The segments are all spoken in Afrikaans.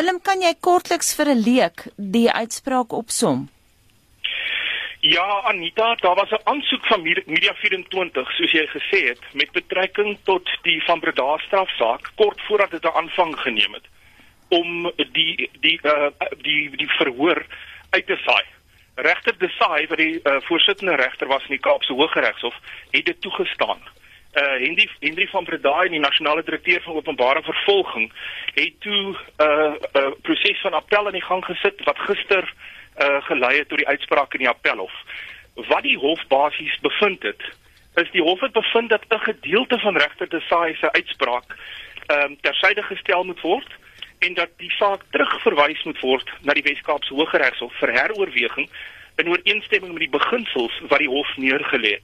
Willem, kan jy kortliks vir 'n leek die uitspraak opsom? Ja, Anita, daar was 'n aansoek van Media 24, soos jy gesê het, met betrekking tot die van Breda strafsaak kort voordat dit 'n aanvang geneem het om die die uh die die verhoor uit te saai. Regter Desai wat die uh, voorsittende regter was in die Kaapse Hooggeregshof, het dit toegestaan. Uh Henry Henry van Breda en die nasionale direkteur van openbare vervolging het toe 'n uh, uh, proses van appel in die gang gesit wat gister uh gelei het tot die uitspraak in die appelhof. Wat die hof basies bevind het, is die hof het bevind dat 'n gedeelte van regter Desai se uitspraak ehm um, tersyde gestel moet word en dat die saak terugverwys moet word na die Wes-Kaapse Hooggeregshof vir heroorweging in ooreenstemming met die beginsels wat die hof neergelê het.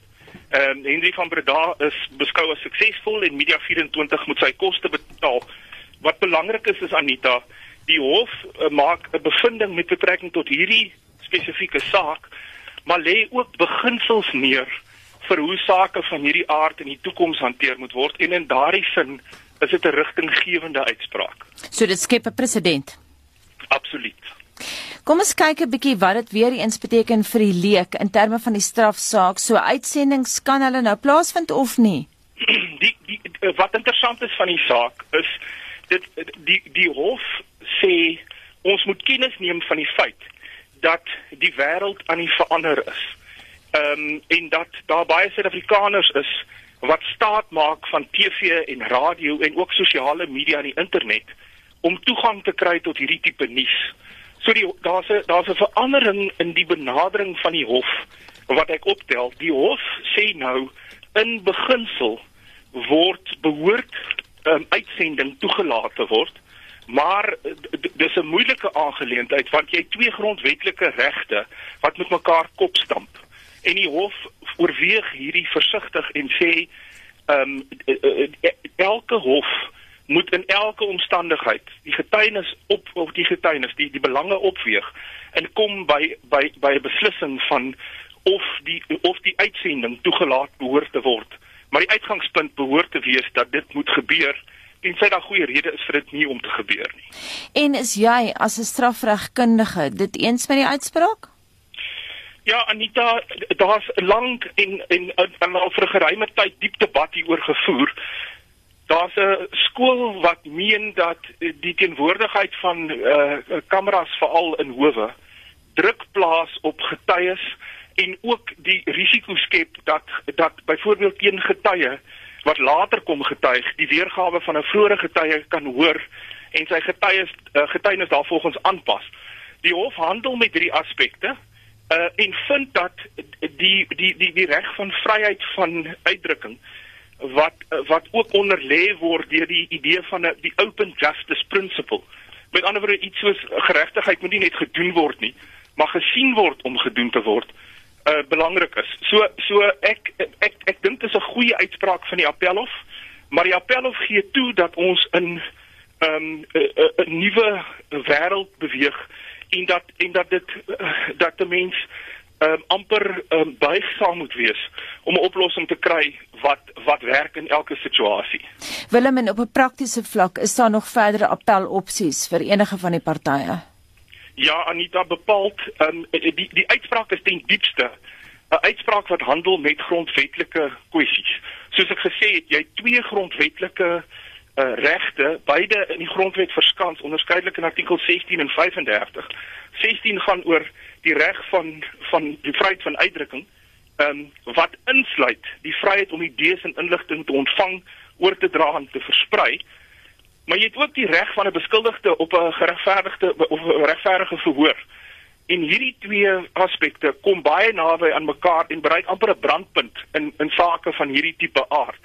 Ehm um, Henry van Breda is beskou as suksesvol en Media 24 moet sy koste betaal. Wat belangrik is is Anita, die hof uh, maak 'n bevinding met betrekking tot hierdie spesifieke saak, maar lê ook beginsels neer vir hoe sake van hierdie aard in die toekoms hanteer moet word en in daardie sin is dit 'n rigtinggewende uitspraak. So dit skep 'n presedent. Absoluut. Kom ons kyk 'n bietjie wat dit weer eens beteken vir die leek in terme van die strafsaak. So uitsendings kan hulle nou plaasvind of nie? Die, die wat interessant is van die saak is dit die die hof sê ons moet kennis neem van die feit dat die wêreld aan die verander is. Ehm um, en dat daar baie Suid-Afrikaners is wat staat maak van TV en radio en ook sosiale media en die internet om toegang te kry tot hierdie tipe nuus. So die daar's 'n daar's 'n verandering in die benadering van die hof wat ek optel. Die hof sê nou in beginsel word behoort um, uitsending toegelaat te word. Maar dis 'n moeilike aangeleentheid want jy het twee grondwetlike regte wat met mekaar kopstamp. En die hof oorweeg hierdie versigtig en sê ehm um, elke hof moet in elke omstandigheid die getuienis op of die getuienis die die belange opweeg en kom by by by 'n beslissing van of die of die uitsending toegelaat behoort te word. Maar die uitgangspunt behoort te wees dat dit moet gebeur en sy daar goeie rede is vir dit nie om te gebeur nie. En is jy as 'n strafregkundige dit eens met die uitspraak? Ja, Anita, daar's lank en en, en al vir 'n geruime tyd diep debat hieroor gevoer. Daar's 'n skool wat meen dat die teenwoordigheid van uh kameras veral in howe druk plaas op getuies en ook die risiko skep dat dat byvoorbeeld teen getuie wat later kom getuig, die weergawe van 'n vroeë getuie kan hoor en sy getuies uh, getuienis daarvolgens aanpas. Die hof handel met hierdie aspekte uh en vind dat die die die die reg van vryheid van uitdrukking wat wat ook onder lê word deur die idee van 'n die open justice principle. Met ander woorde iets soos geregtigheid moet nie net gedoen word nie, maar gesien word om gedoen te word uh belangrik is. So so ek ek ek dink dit is 'n goeie uitspraak van die appelhof, maar die appelhof gee toe dat ons in 'n um, 'n nuwe wêreld beweeg en dat en dat dit dat 'n mens um, amper um, buigsaam moet wees om 'n oplossing te kry wat wat werk in elke situasie. Willem en op 'n praktiese vlak is daar nog verdere appelopsies vir enige van die partye. Ja, Anita bepaald um, die die uitspraak is ten diepste 'n uitspraak wat handel met grondwetlike kwessies. Soos ek gesê het, jy het twee grondwetlike uh, regte beide in die grondwet verskans onderskeidelik in artikel 16 en 35. 16 gaan oor die reg van van die vryheid van uitdrukking ehm um, wat insluit die vryheid om idees en inligting te ontvang, oor te dra en te versprei. Maar jy het ook die reg van 'n beskuldigde op 'n geregverdigde of 'n regverdige verhoor. En hierdie twee aspekte kom baie naby aan mekaar en bereik amper 'n brandpunt in in sake van hierdie tipe aard.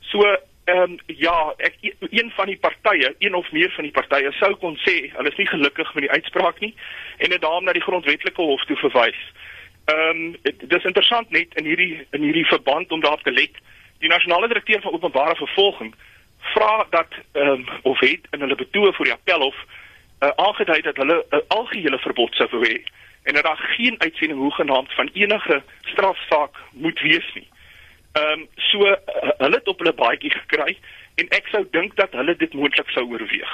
So Ehm um, ja, ek een van die partye, een of meer van die partye sou kon sê hulle is nie gelukkig met die uitspraak nie en dit daarom na die grondwetlike hof toe verwys. Ehm um, dis interessant net in hierdie in hierdie verband om daarop te let. Die nasionale direkteur van openbare vervolging vra dat ehm um, of het in hulle betoog vir die appelhof uh, aangedui dat hulle 'n uh, algehele verbod sou hê en dat daar geen uitsending hoegenaamd van enige strafsaak moet wees nie. Ehm um, so uh, hulle het op hulle baadjie gekry en ek sou dink dat hulle dit moontlik sou oorweeg.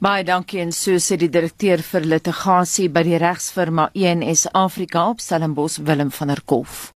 Baie dankie en so sê die direkteur vir litigasie by die regsfirma ENS Afrika op Stellenbosch Willem van der Kolf.